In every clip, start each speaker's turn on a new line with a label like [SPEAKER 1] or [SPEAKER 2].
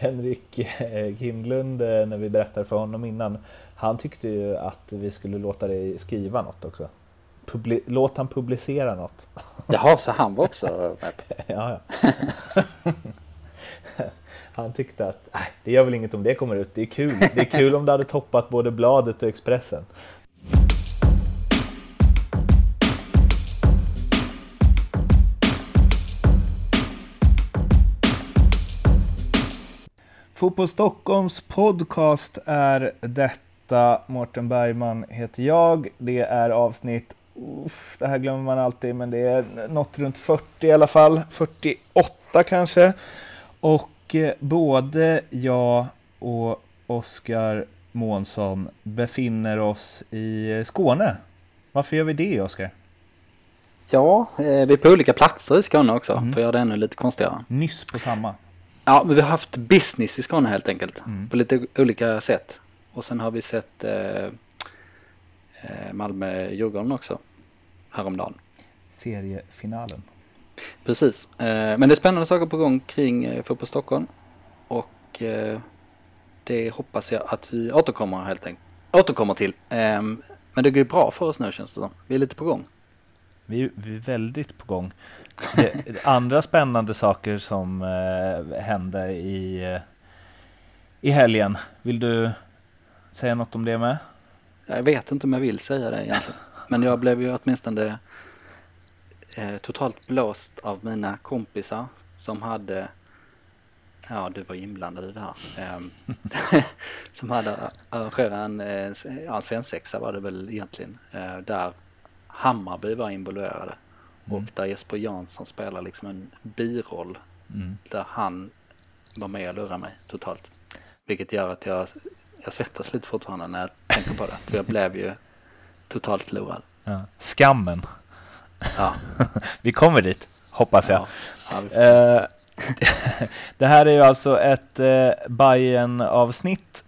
[SPEAKER 1] Henrik eh, Kindlund, eh, när vi berättade för honom innan, han tyckte ju att vi skulle låta dig skriva något också. Publi låt han publicera något.
[SPEAKER 2] Jaha, så han var också med
[SPEAKER 1] ja, ja. Han tyckte att det gör väl inget om det kommer ut, det är kul. Det är kul om det hade toppat både bladet och Expressen. Fotboll Stockholms podcast är detta. Mårten Bergman heter jag. Det är avsnitt, uff, det här glömmer man alltid, men det är något runt 40 i alla fall. 48 kanske. Och eh, både jag och Oskar Månsson befinner oss i Skåne. Varför gör vi det, Oskar?
[SPEAKER 2] Ja, eh, vi är på olika platser i Skåne också, mm. för att göra det ännu lite konstigare.
[SPEAKER 1] Nyss på samma.
[SPEAKER 2] Ja, men vi har haft business i Skåne helt enkelt. Mm. På lite olika sätt. Och sen har vi sett eh, eh, Malmö-Djurgården också. Häromdagen.
[SPEAKER 1] Seriefinalen.
[SPEAKER 2] Precis. Eh, men det är spännande saker på gång kring eh, Fotboll Stockholm. Och eh, det hoppas jag att vi återkommer helt enkelt. Återkommer till. Eh, men det går ju bra för oss nu känns det som. Vi är lite på gång.
[SPEAKER 1] Vi, vi är väldigt på gång. Det, andra spännande saker som eh, hände i, eh, i helgen. Vill du säga något om det med?
[SPEAKER 2] Jag vet inte om jag vill säga det egentligen. Men jag blev ju åtminstone eh, totalt blåst av mina kompisar som hade Ja, du var inblandad i det här. Ehm, som hade arrangerat en, eh, en, en svensexa var det väl egentligen. Eh, där Hammarby var involverade. Mm. Och där Jesper Jansson spelar liksom en biroll. Mm. Där han var med och lurade mig totalt. Vilket gör att jag, jag svettas lite fortfarande när jag tänker på det. För jag blev ju totalt lurad.
[SPEAKER 1] Ja. Skammen. Ja. vi kommer dit, hoppas jag. Ja. Ja, eh, det här är ju alltså ett eh, Bayern avsnitt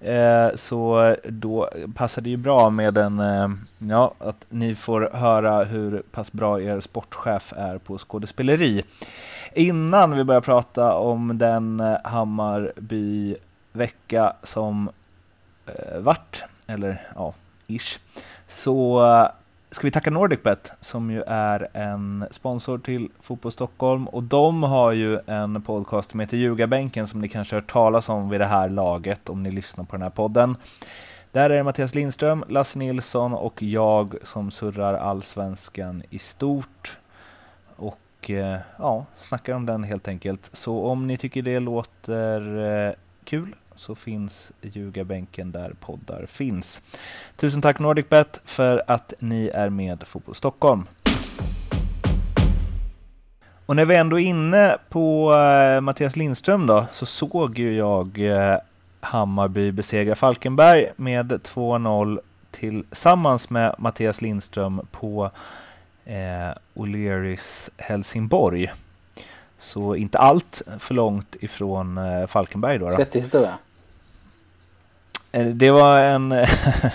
[SPEAKER 1] Eh, så då passar det ju bra med en, eh, ja, att ni får höra hur pass bra er sportchef är på skådespeleri. Innan vi börjar prata om den eh, Hammarby-vecka som eh, vart, eller ja, ish, så ska vi tacka NordicBet som ju är en sponsor till Fotboll Stockholm och de har ju en podcast som heter Ljugarbänken som ni kanske har hört talas om vid det här laget om ni lyssnar på den här podden. Där är det Mattias Lindström, Lasse Nilsson och jag som surrar allsvenskan i stort och eh, ja, snackar om den helt enkelt. Så om ni tycker det låter eh, kul så finns ljugarbänken där poddar finns. Tusen tack NordicBet för att ni är med Fotboll Stockholm. Och när vi ändå är inne på uh, Mattias Lindström då, så såg ju jag uh, Hammarby besegra Falkenberg med 2-0 tillsammans med Mattias Lindström på uh, O'Learys Helsingborg. Så inte allt för långt ifrån Falkenberg då. då.
[SPEAKER 2] Svettig historia.
[SPEAKER 1] Eh, det var en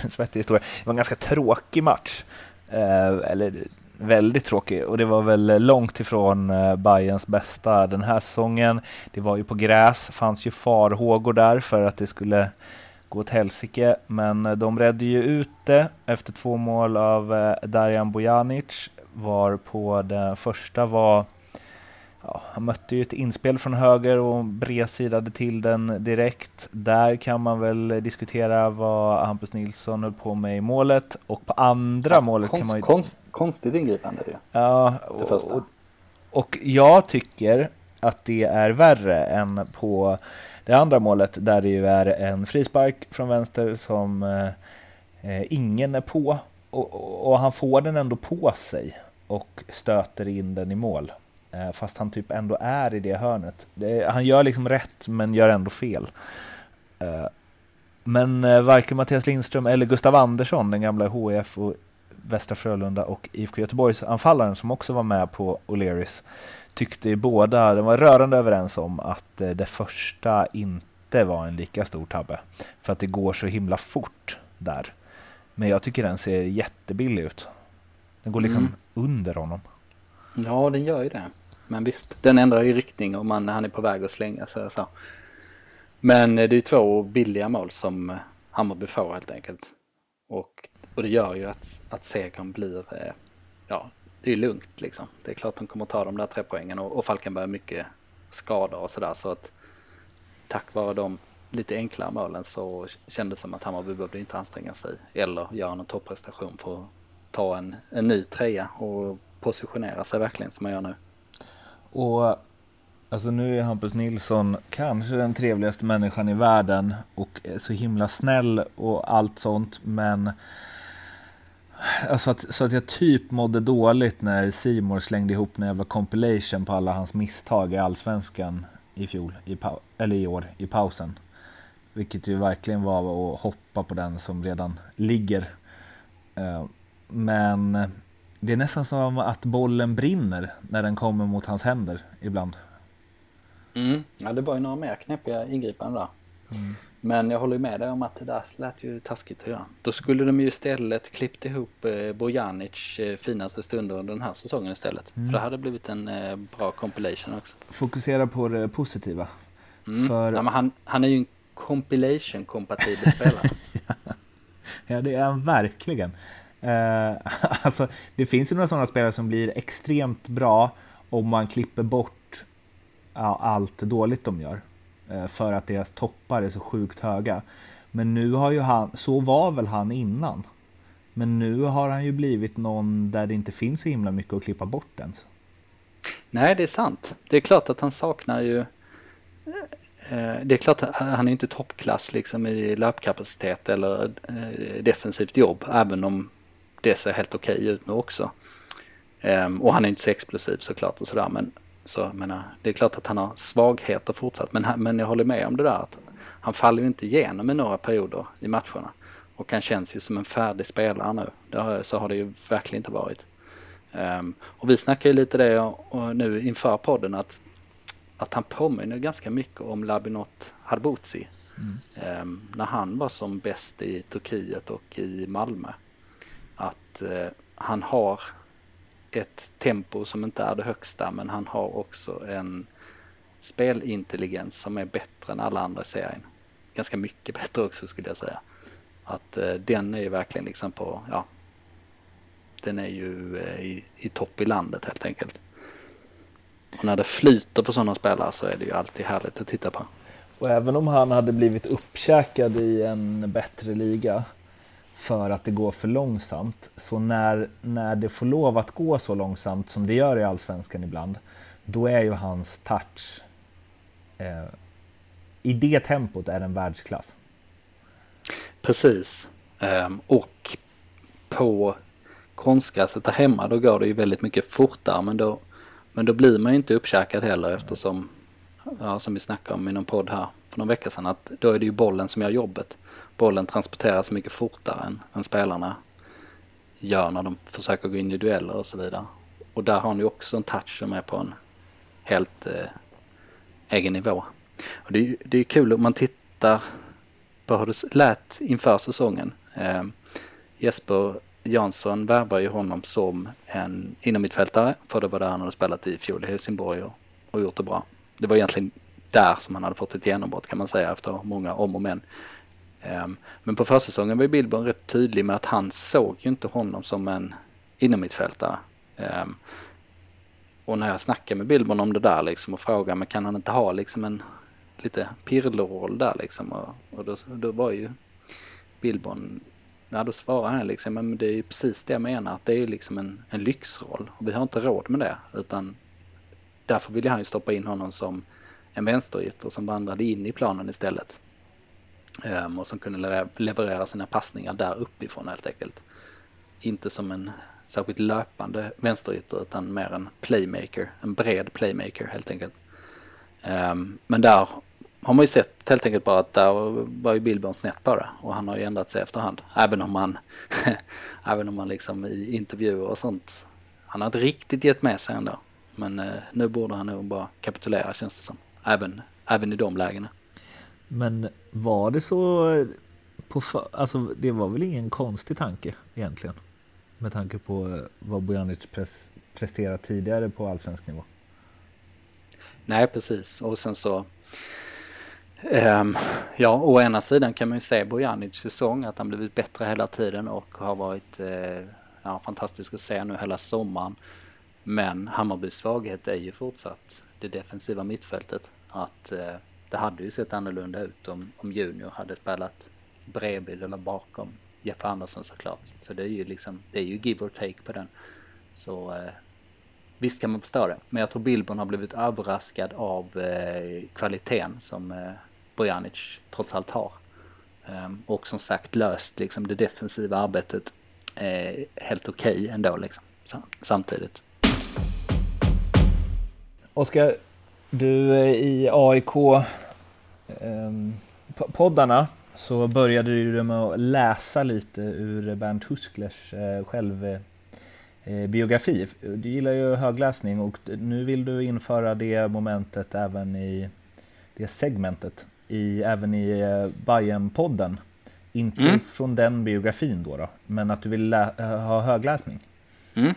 [SPEAKER 1] svettig historia. Det var en ganska tråkig match. Eh, eller väldigt tråkig och det var väl långt ifrån eh, Bayerns bästa den här säsongen. Det var ju på gräs, fanns ju farhågor där för att det skulle gå åt helsike, men de redde ju ut det efter två mål av Darijan Bojanic, var på den första var ja, han mötte ju ett inspel från höger och bredsidade till den direkt. Där kan man väl diskutera vad Hampus Nilsson höll på med i målet och på andra ja, målet konst, kan man ju...
[SPEAKER 2] Konst, konstigt ingripande ju.
[SPEAKER 1] Ja, och, och, och jag tycker att det är värre än på det andra målet där det ju är en frispark från vänster som eh, ingen är på och, och han får den ändå på sig och stöter in den i mål. Eh, fast han typ ändå är i det hörnet. Det, han gör liksom rätt men gör ändå fel. Eh, men eh, varken Mattias Lindström eller Gustav Andersson, den gamla HF och Västra Frölunda och IFK Göteborgs anfallaren som också var med på O'Learys tyckte båda, de var rörande överens om att det första inte var en lika stor tabbe. För att det går så himla fort där. Men jag tycker den ser jättebillig ut. Den går liksom mm. under honom.
[SPEAKER 2] Ja, den gör ju det. Men visst, den ändrar ju riktning och man, han är på väg att slänga sig. Så. Men eh, det är två billiga mål som eh, Hammarby får helt enkelt. Och, och det gör ju att, att segern blir, eh, ja, det är lugnt liksom. Det är klart de kommer ta de där tre poängen och, och Falkenberg mycket skador och sådär så att tack vare de lite enklare målen så kändes det som att Hammarby behövde inte anstränga sig eller göra någon topprestation för att ta en, en ny trea och positionera sig verkligen som man gör nu.
[SPEAKER 1] Och alltså nu är Hampus Nilsson kanske den trevligaste människan i världen och så himla snäll och allt sånt men Alltså att, så att jag typ mådde dåligt när Simor slängde ihop en jävla compilation på alla hans misstag i allsvenskan i fjol, i eller i år, i pausen. Vilket ju verkligen var att hoppa på den som redan ligger. Eh, men det är nästan som att bollen brinner när den kommer mot hans händer ibland.
[SPEAKER 2] Mm. Ja, det var ju några mer knepiga ingripanden där. Mm. Men jag håller med dig om att det där lät ju taskigt att göra. Då skulle de ju istället klippt ihop eh, Bojanic eh, finaste stunder under den här säsongen istället. Mm. För det hade blivit en eh, bra compilation också.
[SPEAKER 1] Fokusera på det positiva.
[SPEAKER 2] Mm. För... Ja, han, han är ju en compilation-kompatibel spelare.
[SPEAKER 1] ja, det är han verkligen. Eh, alltså, det finns ju några sådana spelare som blir extremt bra om man klipper bort ja, allt dåligt de gör. Eh, för att deras toppar är så sjukt höga. Men nu har ju han, så var väl han innan. Men nu har han ju blivit någon där det inte finns så himla mycket att klippa bort ens.
[SPEAKER 2] Nej, det är sant. Det är klart att han saknar ju Eh, det är klart att han är inte toppklass liksom i löpkapacitet eller eh, defensivt jobb, även om det ser helt okej okay ut nu också. Ehm, och han är inte så explosiv såklart och sådär, men så, menar, det är klart att han har svagheter fortsatt. Men, men jag håller med om det där att han faller ju inte igenom i några perioder i matcherna. Och han känns ju som en färdig spelare nu. Har, så har det ju verkligen inte varit. Um, och vi snackar ju lite det och, och nu inför podden att att han påminner ganska mycket om Labinot Harbutsi. Mm. Eh, när han var som bäst i Turkiet och i Malmö. Att eh, han har ett tempo som inte är det högsta men han har också en spelintelligens som är bättre än alla andra i serien. Ganska mycket bättre också skulle jag säga. Att eh, den är ju verkligen liksom på, ja, den är ju eh, i, i topp i landet helt enkelt. Och när det flyter på sådana spelare så är det ju alltid härligt att titta på.
[SPEAKER 1] Och även om han hade blivit uppkäkad i en bättre liga för att det går för långsamt, så när, när det får lov att gå så långsamt som det gör i Allsvenskan ibland, då är ju hans touch eh, i det tempot är den världsklass.
[SPEAKER 2] Precis. Um, och på konstgräset där hemma då går det ju väldigt mycket fortare men då men då blir man ju inte uppkäkad heller eftersom, ja, som vi snackade om i någon podd här för någon vecka sedan, att då är det ju bollen som gör jobbet. Bollen transporteras mycket fortare än, än spelarna gör när de försöker gå in i dueller och så vidare. Och där har ni också en touch som är på en helt eh, egen nivå. Och det, är, det är kul om man tittar på hur det lät inför säsongen. Eh, Jesper Jansson värvar ju honom som en innermittfältare för det var där han hade spelat i fjol i Helsingborg och, och gjort det bra. Det var egentligen där som han hade fått ett genombrott kan man säga efter många om och men. Ehm, men på försäsongen var ju Billborn rätt tydlig med att han såg ju inte honom som en innermittfältare. Ehm, och när jag snackade med Billborn om det där liksom och frågade men kan han inte ha liksom en lite pirlo där liksom och, och då, då var ju Billborn Ja, då svarade han liksom, men det är ju precis det jag menar, att det är liksom en, en lyxroll och vi har inte råd med det, utan därför ville han ju stoppa in honom som en vänsterytter som vandrade in i planen istället. Um, och som kunde leverera sina passningar där uppifrån helt enkelt. Inte som en särskilt löpande vänsterytter utan mer en playmaker, en bred playmaker helt enkelt. Um, men där har man ju sett helt enkelt bara att där var ju Billborn snett på det och han har ju ändrat sig efterhand. Även om han, även om man liksom i intervjuer och sånt, han har inte riktigt gett med sig ändå. Men uh, nu borde han nog bara kapitulera känns det som. Även, även i de lägena.
[SPEAKER 1] Men var det så på, alltså det var väl ingen konstig tanke egentligen? Med tanke på eh, vad Bojanic pres, presterat tidigare på allsvensk nivå.
[SPEAKER 2] Nej, precis. Och sen så Um, ja, å ena sidan kan man ju se Bojanic säsong att han blivit bättre hela tiden och har varit uh, ja, fantastisk att se nu hela sommaren. Men Hammarbys svaghet är ju fortsatt det defensiva mittfältet. Att uh, det hade ju sett annorlunda ut om, om Junior hade spelat bredvid eller bakom Jeppe Andersson såklart. Så det är ju liksom, det är ju give or take på den. Så eh, visst kan man förstå det. Men jag tror Bilbon har blivit överraskad av eh, kvaliteten som eh, Bojanic trots allt har. Um, och som sagt löst liksom det defensiva arbetet eh, helt okej okay ändå liksom samtidigt.
[SPEAKER 1] Oskar, du eh, i AIK poddarna så började du med att läsa lite ur Bernt Husklers eh, själv Eh, biografi. Du gillar ju högläsning och nu vill du införa det momentet även i det segmentet, i, även i eh, Bajen-podden. Inte mm. från den biografin då, då, men att du vill ha högläsning.
[SPEAKER 2] Mm.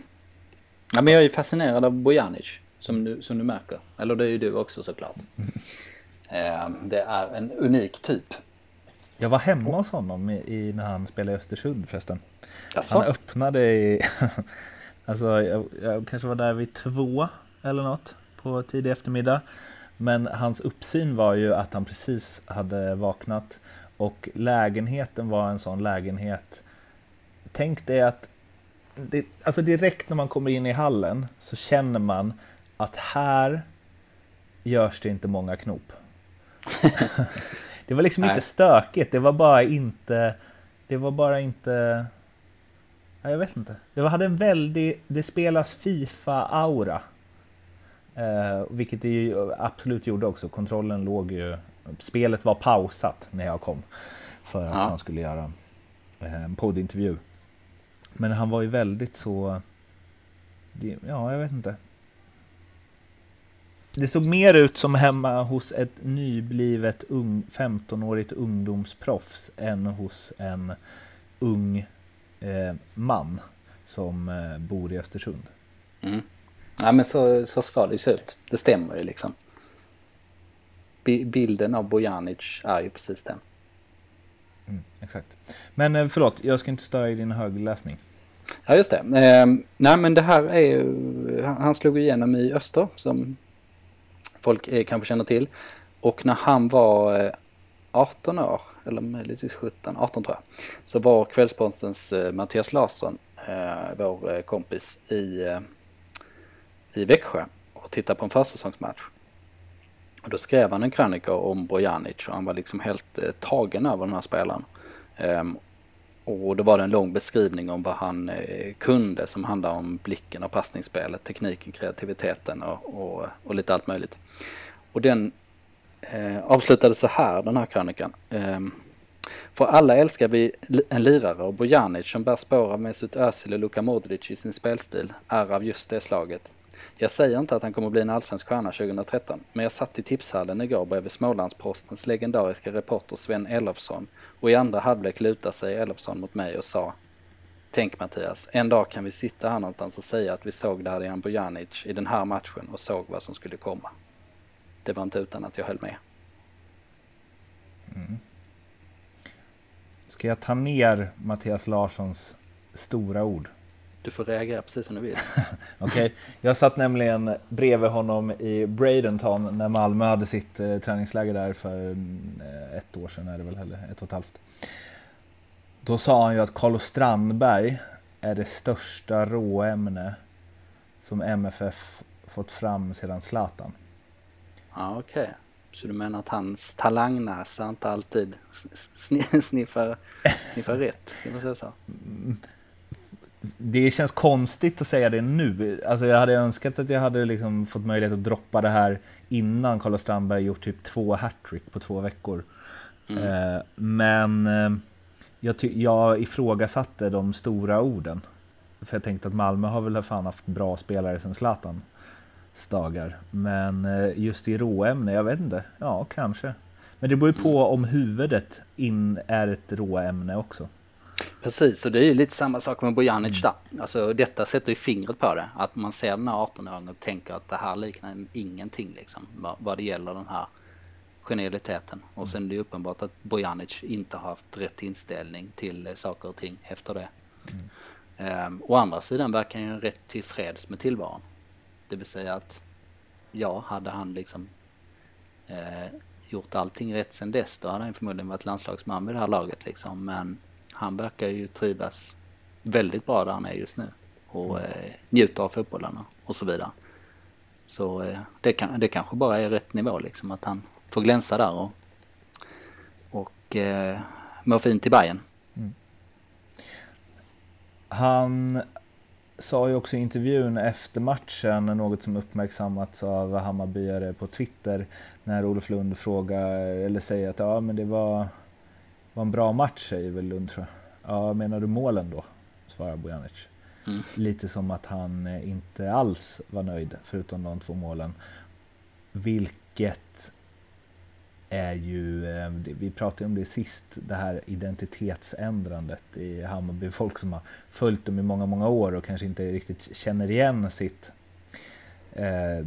[SPEAKER 2] Ja, men jag är fascinerad av Bojanic, som du, som du märker. Eller det är ju du också såklart. Mm. det är en unik typ.
[SPEAKER 1] Jag var hemma hos honom i, i när han spelade i Östersund förresten. Jaså? Han öppnade i Alltså jag, jag, kanske var där vid två eller något på tidig eftermiddag. Men hans uppsyn var ju att han precis hade vaknat och lägenheten var en sån lägenhet. Tänk dig att det, alltså direkt när man kommer in i hallen så känner man att här görs det inte många knop. det var liksom Nej. inte stökigt, det var bara inte det var bara inte jag vet inte. Det hade en väldig, det spelas Fifa-aura. Eh, vilket det ju absolut gjorde också. Kontrollen låg ju, spelet var pausat när jag kom. För att ja. han skulle göra eh, en poddintervju. Men han var ju väldigt så, ja jag vet inte. Det såg mer ut som hemma hos ett nyblivet 15-årigt ungdomsproffs än hos en ung eh, man som eh, bor i Östersund.
[SPEAKER 2] Mm. Ja men så, så ska det se ut. Det stämmer ju liksom. B bilden av Bojanic är ju precis den.
[SPEAKER 1] Mm, exakt. Men eh, förlåt, jag ska inte störa i din högläsning.
[SPEAKER 2] Ja just det. Eh, nej men det här är ju, han slog igenom i Öster som folk eh, kanske känner till. Och när han var eh, 18 år eller möjligtvis 17, 18 tror jag, så var Kvällspostens eh, Mattias Larsson, eh, vår eh, kompis, i, eh, i Växjö och tittade på en försäsongsmatch. Och då skrev han en krönika om Bojanic och han var liksom helt tagen över den här spelaren. Ehm, och då var det en lång beskrivning om vad han eh, kunde som handlar om blicken och passningsspelet, tekniken, kreativiteten och, och, och lite allt möjligt. Och den eh, avslutade så här, den här krönikan. Eh, för alla älskar vi en lirare och Bojanic som bär spår av Mesut Özil och Luka Modric i sin spelstil är av just det slaget. Jag säger inte att han kommer bli en allsvensk stjärna 2013, men jag satt i tipshallen igår bredvid Smålandspostens legendariska reporter Sven Elofsson och i andra halvlek lutade sig Elofsson mot mig och sa Tänk Mattias, en dag kan vi sitta här någonstans och säga att vi såg Darijan Bojanic i den här matchen och såg vad som skulle komma det var inte utan att jag höll med.
[SPEAKER 1] Mm. Ska jag ta ner Mattias Larssons stora ord?
[SPEAKER 2] Du får reagera precis som du vill.
[SPEAKER 1] Okej, okay. jag satt nämligen bredvid honom i Bradenton när Malmö hade sitt eh, träningsläger där för eh, ett år sedan, är det väl, eller ett och ett halvt. Då sa han ju att Carlos Strandberg är det största råämne som MFF fått fram sedan Zlatan.
[SPEAKER 2] Ja, okej. Okay. Så du menar att hans talangnäsa inte alltid sniffar, sniffar rätt? Kan man säga så?
[SPEAKER 1] Det känns konstigt att säga det nu. Alltså jag hade önskat att jag hade liksom fått möjlighet att droppa det här innan Carlos Strandberg gjort typ två hattrick på två veckor. Mm. Eh, men eh, jag, jag ifrågasatte de stora orden. För jag tänkte att Malmö har väl fan haft bra spelare sen Zlatan dagar. Men eh, just i råämne, jag vet inte. Ja, kanske. Men det beror ju på om huvudet in är ett råämne också.
[SPEAKER 2] Precis, och det är ju lite samma sak med Bojanic mm. där. Alltså detta sätter ju fingret på det. Att man ser den här 18-åringen och tänker att det här liknar ingenting liksom. Vad, vad det gäller den här genialiteten. Och sen är det uppenbart att Bojanic inte har haft rätt inställning till eh, saker och ting efter det. Mm. Um, å andra sidan verkar han ju rätt tillfreds med tillvaron. Det vill säga att ja, hade han liksom eh, gjort allting rätt sen dess då hade han förmodligen varit landslagsman vid det här laget liksom. Men han verkar ju trivas väldigt bra där han är just nu och mm. eh, njuter av fotbollen och så vidare. Så eh, det, kan, det kanske bara är rätt nivå liksom att han får glänsa där och, och eh, må fint i Bayern. Mm.
[SPEAKER 1] Han sa ju också i intervjun efter matchen, något som uppmärksammats av Hammarbyare på Twitter, när Olof Lund frågar, eller säger att ja men det var, var en bra match säger väl Lund tror jag. Ja, menar du målen då? Svarar Bojanic. Mm. Lite som att han inte alls var nöjd, förutom de två målen. Vilket är ju, eh, vi pratade om det sist, det här identitetsändrandet i Hammarby. Folk som har följt dem i många, många år och kanske inte riktigt känner igen sitt, eh,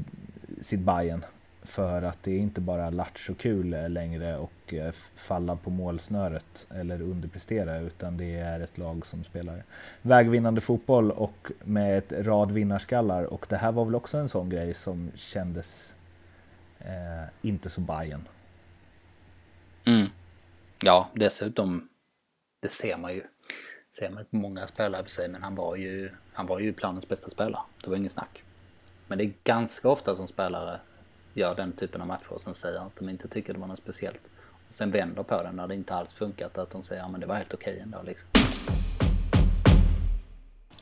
[SPEAKER 1] sitt Bayern för att det är inte bara latch och kul längre och eh, falla på målsnöret eller underprestera utan det är ett lag som spelar vägvinnande fotboll och med ett rad vinnarskallar och det här var väl också en sån grej som kändes eh, inte så Bajen.
[SPEAKER 2] Mm. Ja, dessutom, det ser man ju. Ser man på många spelare för sig, men han var ju, han var ju planens bästa spelare. Det var inget snack. Men det är ganska ofta som spelare gör den typen av matcher och sen säger att de inte tycker det var något speciellt. Och sen vänder på det när det inte alls funkat, att de säger att ja, det var helt okej okay ändå liksom.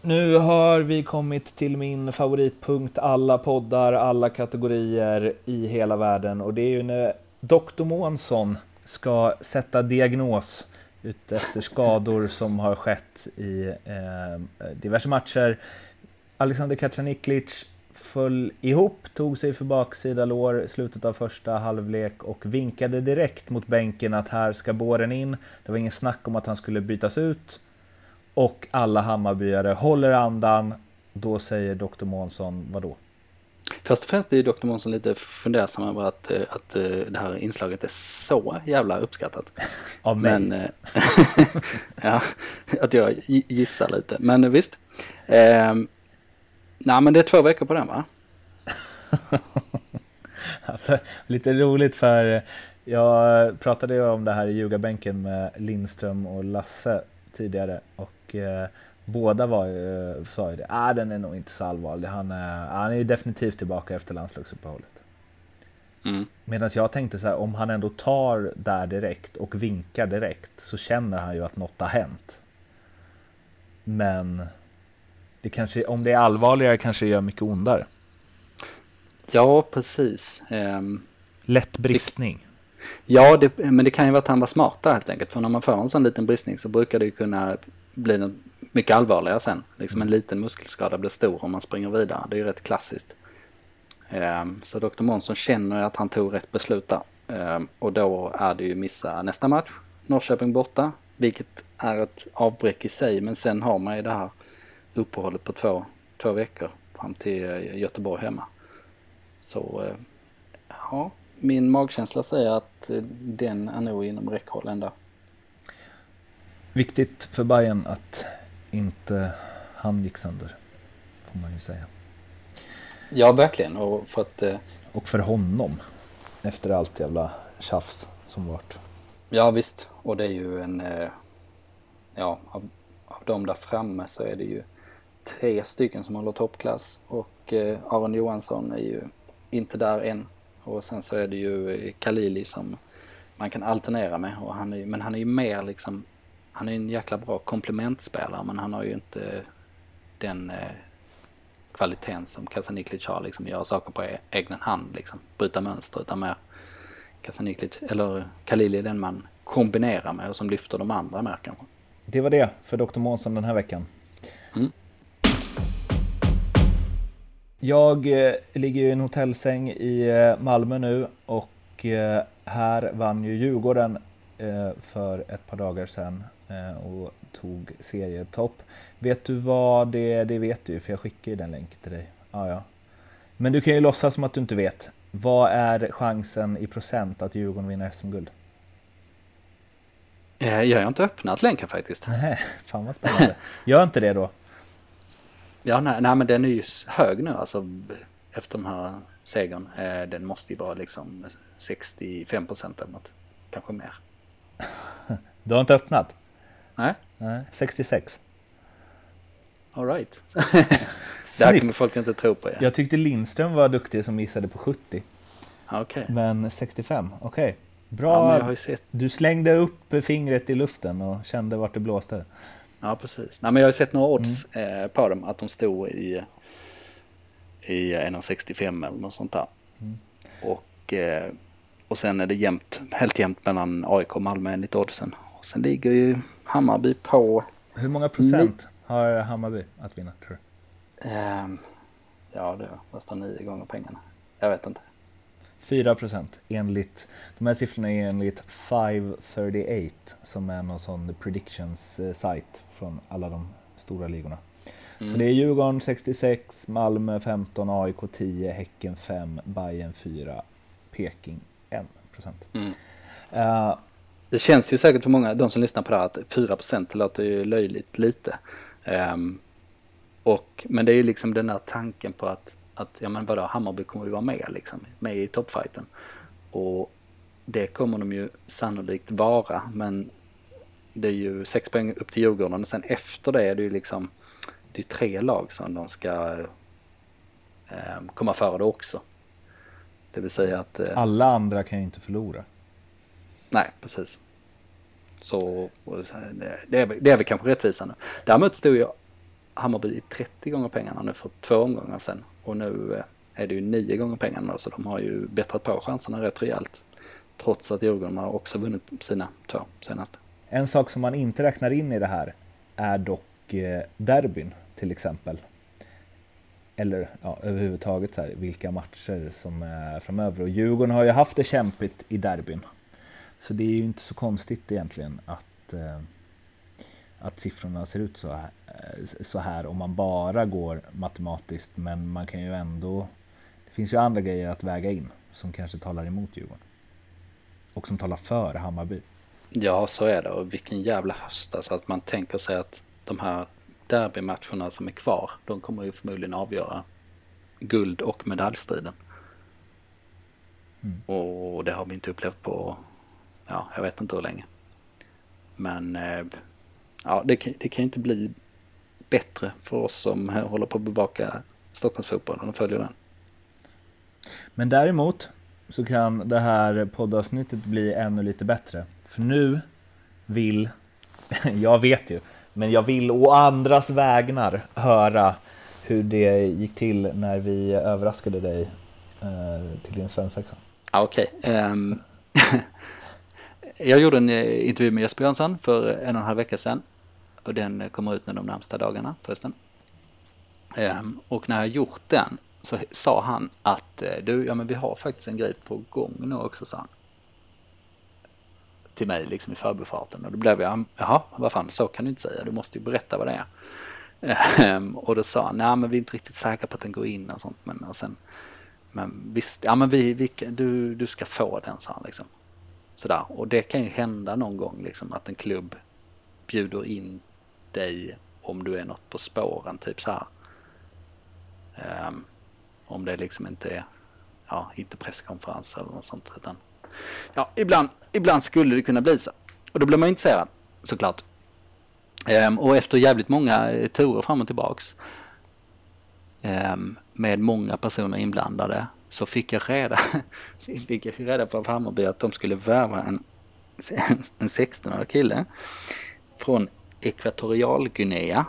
[SPEAKER 1] Nu har vi kommit till min favoritpunkt, alla poddar, alla kategorier i hela världen och det är ju när Dr. Månsson ska sätta diagnos efter skador som har skett i eh, diverse matcher. Alexander Kacaniklic föll ihop, tog sig för baksida lår slutet av första halvlek och vinkade direkt mot bänken att här ska båren in. Det var ingen snack om att han skulle bytas ut. Och alla Hammarbyare håller andan. Då säger Dr. Månsson, vadå?
[SPEAKER 2] Först och främst är Dr. Månsson lite fundersam över att, eh, att eh, det här inslaget är så jävla uppskattat.
[SPEAKER 1] Av mig? Men, eh,
[SPEAKER 2] ja, att jag gissar lite. Men visst. Eh, nej men det är två veckor på den va?
[SPEAKER 1] alltså, lite roligt för jag pratade ju om det här i ljugarbänken med Lindström och Lasse tidigare. Och eh, Båda var ju, sa ju det, ah, den är nog inte så allvarlig. Han är, han är definitivt tillbaka efter landslagsuppehållet. Mm. Medan jag tänkte så här, om han ändå tar där direkt och vinkar direkt så känner han ju att något har hänt. Men det kanske, om det är allvarligare kanske det gör mycket ondare.
[SPEAKER 2] Ja, precis. Um,
[SPEAKER 1] Lätt bristning.
[SPEAKER 2] Det, ja, det, men det kan ju vara att han var smartare helt enkelt. För när man får en sån liten bristning så brukar det ju kunna bli något mycket allvarligare sen. Liksom en liten muskelskada blir stor om man springer vidare. Det är ju rätt klassiskt. Um, så Dr. Månsson känner att han tog rätt beslut där. Um, och då är det ju missa nästa match. Norrköping borta. Vilket är ett avbräck i sig. Men sen har man ju det här uppehållet på två, två veckor fram till eh, Göteborg hemma. Så uh, ja, min magkänsla säger att uh, den är nog inom räckhåll ändå.
[SPEAKER 1] Viktigt för Bayern att inte han gick sönder. Får man ju säga.
[SPEAKER 2] Ja, verkligen. Och för, att, eh...
[SPEAKER 1] och för honom. Efter allt jävla tjafs som varit.
[SPEAKER 2] Ja, visst. Och det är ju en... Eh... Ja, av, av dem där framme så är det ju tre stycken som håller toppklass. Och eh, Aron Johansson är ju inte där än. Och sen så är det ju eh, Kalili som man kan alternera med. Och han är, men han är ju mer liksom han är en jäkla bra komplementspelare men han har ju inte den eh, kvaliteten som Kasaniklic har, liksom göra saker på e-, egen hand, liksom bryta mönster utan mer Kasaniklic, eller Khalili den man kombinerar med och som lyfter de andra mer kanske.
[SPEAKER 1] Det var det för Dr. Månsson den här veckan. Mm. Jag eh, ligger i en hotellsäng i eh, Malmö nu och eh, här vann ju Djurgården eh, för ett par dagar sedan Eh, och tog serietopp. Vet du vad det är? Det vet du för jag skickade ju den länken till dig. Ah, ja. Men du kan ju låtsas som att du inte vet. Vad är chansen i procent att Djurgården vinner SM-guld?
[SPEAKER 2] Eh, jag har inte öppnat länken faktiskt.
[SPEAKER 1] Nej, fan vad spännande. Gör inte det då.
[SPEAKER 2] Ja, nej, nej men den är ju hög nu alltså efter den här segern. Eh, den måste ju vara liksom 65 procent eller något. Kanske mer.
[SPEAKER 1] Du har inte öppnat?
[SPEAKER 2] Nej.
[SPEAKER 1] Nej, 66.
[SPEAKER 2] Alright. det här kommer folk inte tro på. Ja.
[SPEAKER 1] Jag tyckte Lindström var duktig som gissade på 70.
[SPEAKER 2] Okej. Okay.
[SPEAKER 1] Men 65, okej. Okay. Bra.
[SPEAKER 2] Ja.
[SPEAKER 1] Du slängde upp fingret i luften och kände vart det blåste.
[SPEAKER 2] Ja, precis. Nej, men jag har sett några odds mm. eh, på dem, att de stod i, i 1,65 eller något sånt där. Mm. Och, eh, och sen är det jämnt, helt jämnt mellan AIK och Malmö enligt oddsen. Och sen ligger ju Hammarby på...
[SPEAKER 1] Hur många procent har Hammarby att vinna, tror
[SPEAKER 2] du? Eh, ja, det är nästan nio gånger pengarna. Jag vet inte.
[SPEAKER 1] 4 procent enligt, de här siffrorna är enligt 538 som är någon sån predictions eh, site från alla de stora ligorna. Mm. Så det är Djurgården 66, Malmö 15, AIK 10, Häcken 5, Bayern 4, Peking 1 procent. Mm.
[SPEAKER 2] Uh, det känns ju säkert för många, de som lyssnar på det här, att 4 procent låter ju löjligt lite. Um, och, men det är ju liksom den här tanken på att att ja men vadå, Hammarby kommer ju vara med liksom, med i toppfighten. Och det kommer de ju sannolikt vara, men det är ju sex poäng upp till Djurgården och sen efter det är det ju liksom, det är tre lag som de ska eh, komma före det också. Det vill säga att... Eh,
[SPEAKER 1] Alla andra kan ju inte förlora.
[SPEAKER 2] Nej, precis. Så det är, det är väl kanske rättvisande. Däremot stod ju Hammarby i 30 gånger pengarna nu för två omgångar sen. Och nu eh, är det ju nio gånger pengarna så de har ju bättrat på chanserna rätt rejält. Trots att Djurgården har också vunnit sina två senaste.
[SPEAKER 1] En sak som man inte räknar in i det här är dock eh, derbyn till exempel. Eller ja, överhuvudtaget så här, vilka matcher som är framöver. Och Djurgården har ju haft det kämpigt i derbyn. Så det är ju inte så konstigt egentligen att eh, att siffrorna ser ut så här, eh, så här om man bara går matematiskt. Men man kan ju ändå... Det finns ju andra grejer att väga in som kanske talar emot Djurgården. Och som talar för Hammarby.
[SPEAKER 2] Ja, så är det. Och vilken jävla höst. Alltså att man tänker sig att de här derbymatcherna som är kvar, de kommer ju förmodligen avgöra guld och medaljstriden. Mm. Och det har vi inte upplevt på, ja, jag vet inte hur länge. Men eh, ja, det, kan, det kan inte bli bättre för oss som håller på att bevaka Stockholmsfotbollen och följer den.
[SPEAKER 1] Men däremot så kan det här poddavsnittet bli ännu lite bättre. För nu vill, jag vet ju, men jag vill å andras vägnar höra hur det gick till när vi överraskade dig eh, till din svensexa.
[SPEAKER 2] Okej. Okay. Um, ehm, Jag gjorde en eh, intervju med Jesper Jönsson för en och en halv vecka sedan. Och den kommer ut nu de närmsta dagarna förresten. Ehm, och när jag gjort den så sa han att eh, du, ja men vi har faktiskt en grej på gång nu också, sa han. Till mig liksom i förbifarten. Och då blev jag, jaha, vad fan, så kan du inte säga, du måste ju berätta vad det är. Ehm, och då sa han, nej men vi är inte riktigt säkra på att den går in och sånt. Men, och sen, men visst, ja men vi, vi, du, du ska få den, sa han liksom. Sådär. Och det kan ju hända någon gång liksom att en klubb bjuder in dig om du är något på spåren, typ så här. Um, om det liksom inte är, ja, inte presskonferens eller något sånt. Utan, ja, ibland, ibland skulle det kunna bli så. Och då blir man intresserad, såklart. Um, och efter jävligt många eh, turer fram och tillbaks um, med många personer inblandade så fick jag reda, fick jag reda på av Hammarby att de skulle värva en, en 16-årig kille från Ekvatorialguinea.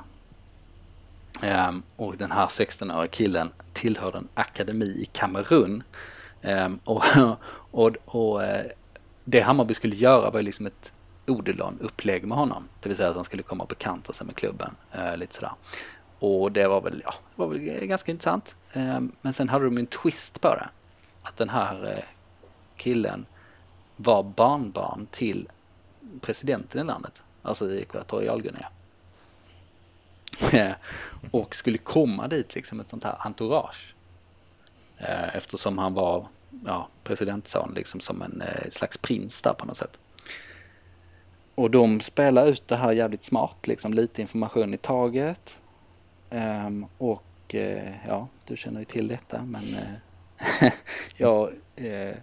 [SPEAKER 2] Um, och den här 16-åriga killen tillhörde en akademi i Kamerun. Um, och, och, och det Hammarby skulle göra var liksom ett Odelon-upplägg med honom. Det vill säga att han skulle komma och bekanta sig med klubben. Uh, lite sådär. Och det var väl, ja, det var väl ganska intressant. Ehm, men sen hade de en twist på det. Att den här eh, killen var barnbarn till presidenten i landet. Alltså i Ekvatorialguinea. Ehm, och skulle komma dit liksom ett sånt här entourage. Ehm, eftersom han var ja, presidentson liksom som en eh, slags prins där på något sätt. Och de spelar ut det här jävligt smart, liksom lite information i taget. Och och eh, ja, du känner ju till detta men eh, jag eh,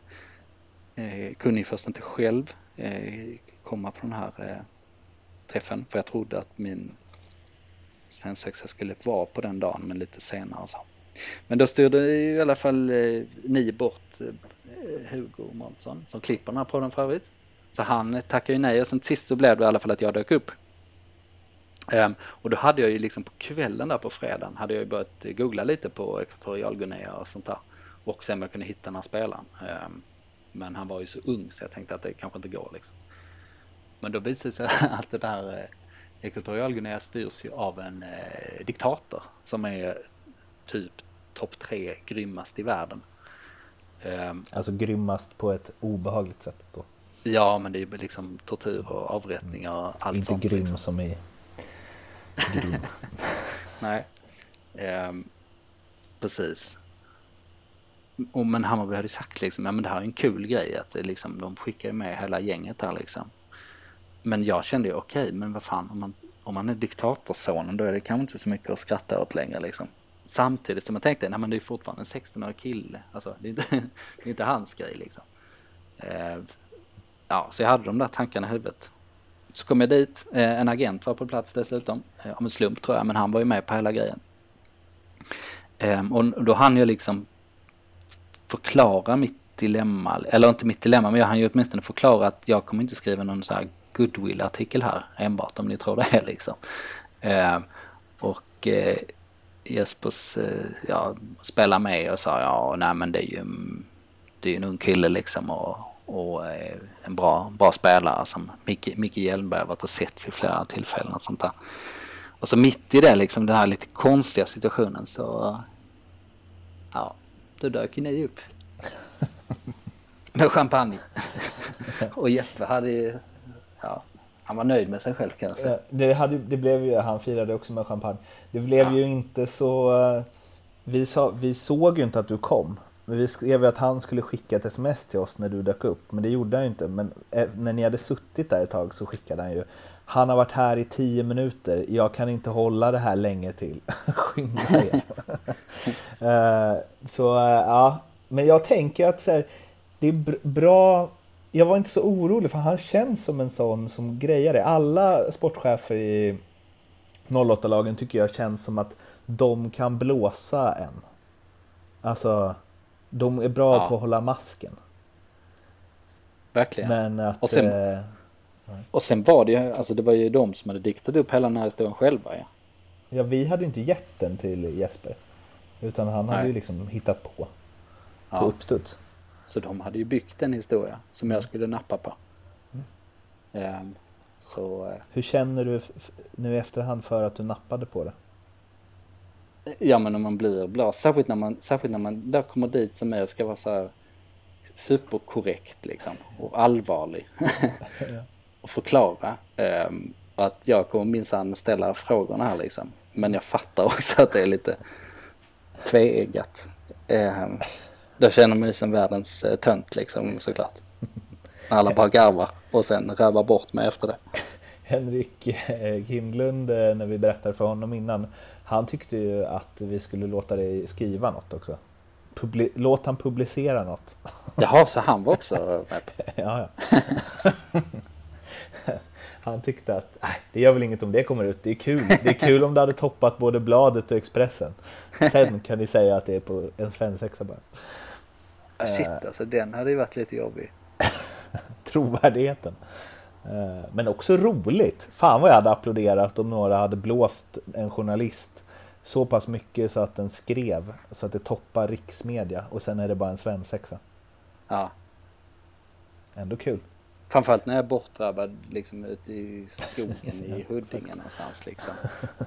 [SPEAKER 2] kunde ju först inte själv komma på den här träffen för jag trodde att min svensexa skulle vara på den dagen men lite senare så. Men då styrde i alla fall ni bort Hugo Månsson som klipper den här podden för övrigt. Så han tackade ju nej och sen sist så blev det i alla fall att jag dök upp. Um, och då hade jag ju liksom på kvällen där på fredagen hade jag ju börjat googla lite på Ekvatorialguinea och sånt där. Och sen om jag kunde hitta den här spelaren. Um, men han var ju så ung så jag tänkte att det kanske inte går liksom. Men då visade det sig att det där eh, Ekvatorialguinea styrs ju av en eh, diktator som är typ topp tre grymmast i världen.
[SPEAKER 1] Um, alltså grymmast på ett obehagligt sätt då?
[SPEAKER 2] Ja, men det är liksom tortyr och avrättningar och allt
[SPEAKER 1] Inte
[SPEAKER 2] sånt.
[SPEAKER 1] grym
[SPEAKER 2] liksom.
[SPEAKER 1] som i.
[SPEAKER 2] Nej. Um, precis. Och, men Hammarby hade sagt liksom, ja men det här är en kul grej att det liksom, de skickar med hela gänget här liksom. Men jag kände ju okej, okay, men vad fan om man, om man är diktatorsonen då är det kanske inte så mycket att skratta åt längre liksom. Samtidigt som jag tänkte, nej men det är fortfarande en 16-årig kille. Alltså det är, inte, det är inte hans grej liksom. Uh, ja, så jag hade de där tankarna i huvudet. Så kom jag dit, eh, en agent var på plats dessutom, om av en slump tror jag, men han var ju med på hela grejen. Ehm, och då hann jag liksom förklara mitt dilemma, eller inte mitt dilemma, men jag hann ju åtminstone förklara att jag kommer inte skriva någon så här goodwill-artikel här enbart om ni tror det är liksom. Ehm, och eh, Jespers ja, spelade med och sa ja, nej men det är ju, det är ju en ung kille liksom och och eh, en bra, bra spelare som Micke, Micke Hjelmberg varit och sett vid flera tillfällen och sånt där. Och så mitt i det liksom den här lite konstiga situationen så ja, då dök ju ni upp. Med champagne. och Jeppe hade ja, han var nöjd med sig själv kan jag säga.
[SPEAKER 1] Det, hade, det blev ju, han firade också med champagne. Det blev ja. ju inte så, eh, vi, sa, vi såg ju inte att du kom. Men vi skrev att han skulle skicka ett sms till oss när du dök upp, men det gjorde han inte. Men eh, när ni hade suttit där ett tag så skickade han ju Han har varit här i tio minuter, jag kan inte hålla det här länge till. Skynda er. uh, så uh, ja, men jag tänker att så här, det är bra. Jag var inte så orolig för han känns som en sån som grejar det. Alla sportchefer i 08-lagen tycker jag känns som att de kan blåsa en. Alltså de är bra ja. på att hålla masken.
[SPEAKER 2] Verkligen.
[SPEAKER 1] Men att,
[SPEAKER 2] och, sen, eh, och sen var det ju, alltså det var ju de som hade diktat upp hela den här historien själva ja.
[SPEAKER 1] Ja, vi hade ju inte gett den till Jesper. Utan han Nej. hade ju liksom hittat på. På ja. uppstuds.
[SPEAKER 2] Så de hade ju byggt en historia som jag skulle nappa på. Mm. Um, så, uh,
[SPEAKER 1] Hur känner du nu i efterhand för att du nappade på det?
[SPEAKER 2] Ja men om man blir blåst, särskilt när man, särskilt när man där kommer dit som är ska vara så här superkorrekt liksom och allvarlig. och förklara um, att jag kommer minsann ställa frågorna här liksom. Men jag fattar också att det är lite tveeggat. Um, då känner man ju som världens uh, tönt liksom såklart. Alla bara garvar och sen rövar bort mig efter det.
[SPEAKER 1] Henrik Kindlund, eh, när vi berättade för honom innan, han tyckte ju att vi skulle låta dig skriva något också. Publi låt han publicera något.
[SPEAKER 2] Jaha, så han var också med
[SPEAKER 1] Ja, ja. Han tyckte att nej, det gör väl inget om det kommer ut. Det är kul. Det är kul om det hade toppat både bladet och Expressen. Sen kan ni säga att det är på en svensexa bara.
[SPEAKER 2] Shit alltså, den hade ju varit lite jobbig.
[SPEAKER 1] Trovärdigheten. Eh, men också roligt. Fan vad jag hade applåderat om några hade blåst en journalist så pass mycket så att den skrev så att det toppar riksmedia och sen är det bara en svensexa.
[SPEAKER 2] Ja.
[SPEAKER 1] Ändå kul.
[SPEAKER 2] Framförallt när jag är bortdrabbad liksom ute i skogen i Huddinge någonstans liksom.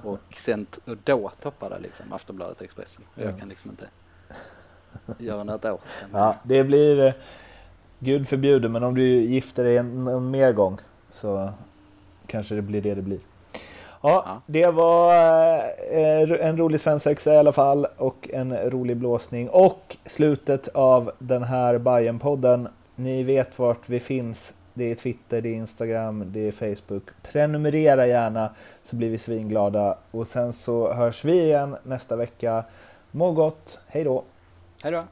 [SPEAKER 2] Och sen och då toppar det liksom Aftonbladet Expressen. Och jag kan liksom inte göra något åt
[SPEAKER 1] det. Ja, det blir eh, Gud förbjude men om du gifter dig en, en mer gång så kanske det blir det det blir. Ja, ja, det var eh, en rolig svensexa i alla fall och en rolig blåsning och slutet av den här bayern podden Ni vet vart vi finns. Det är Twitter, det är Instagram, det är Facebook. Prenumerera gärna så blir vi svinglada och sen så hörs vi igen nästa vecka. Må gott, hej då!
[SPEAKER 2] Hej då!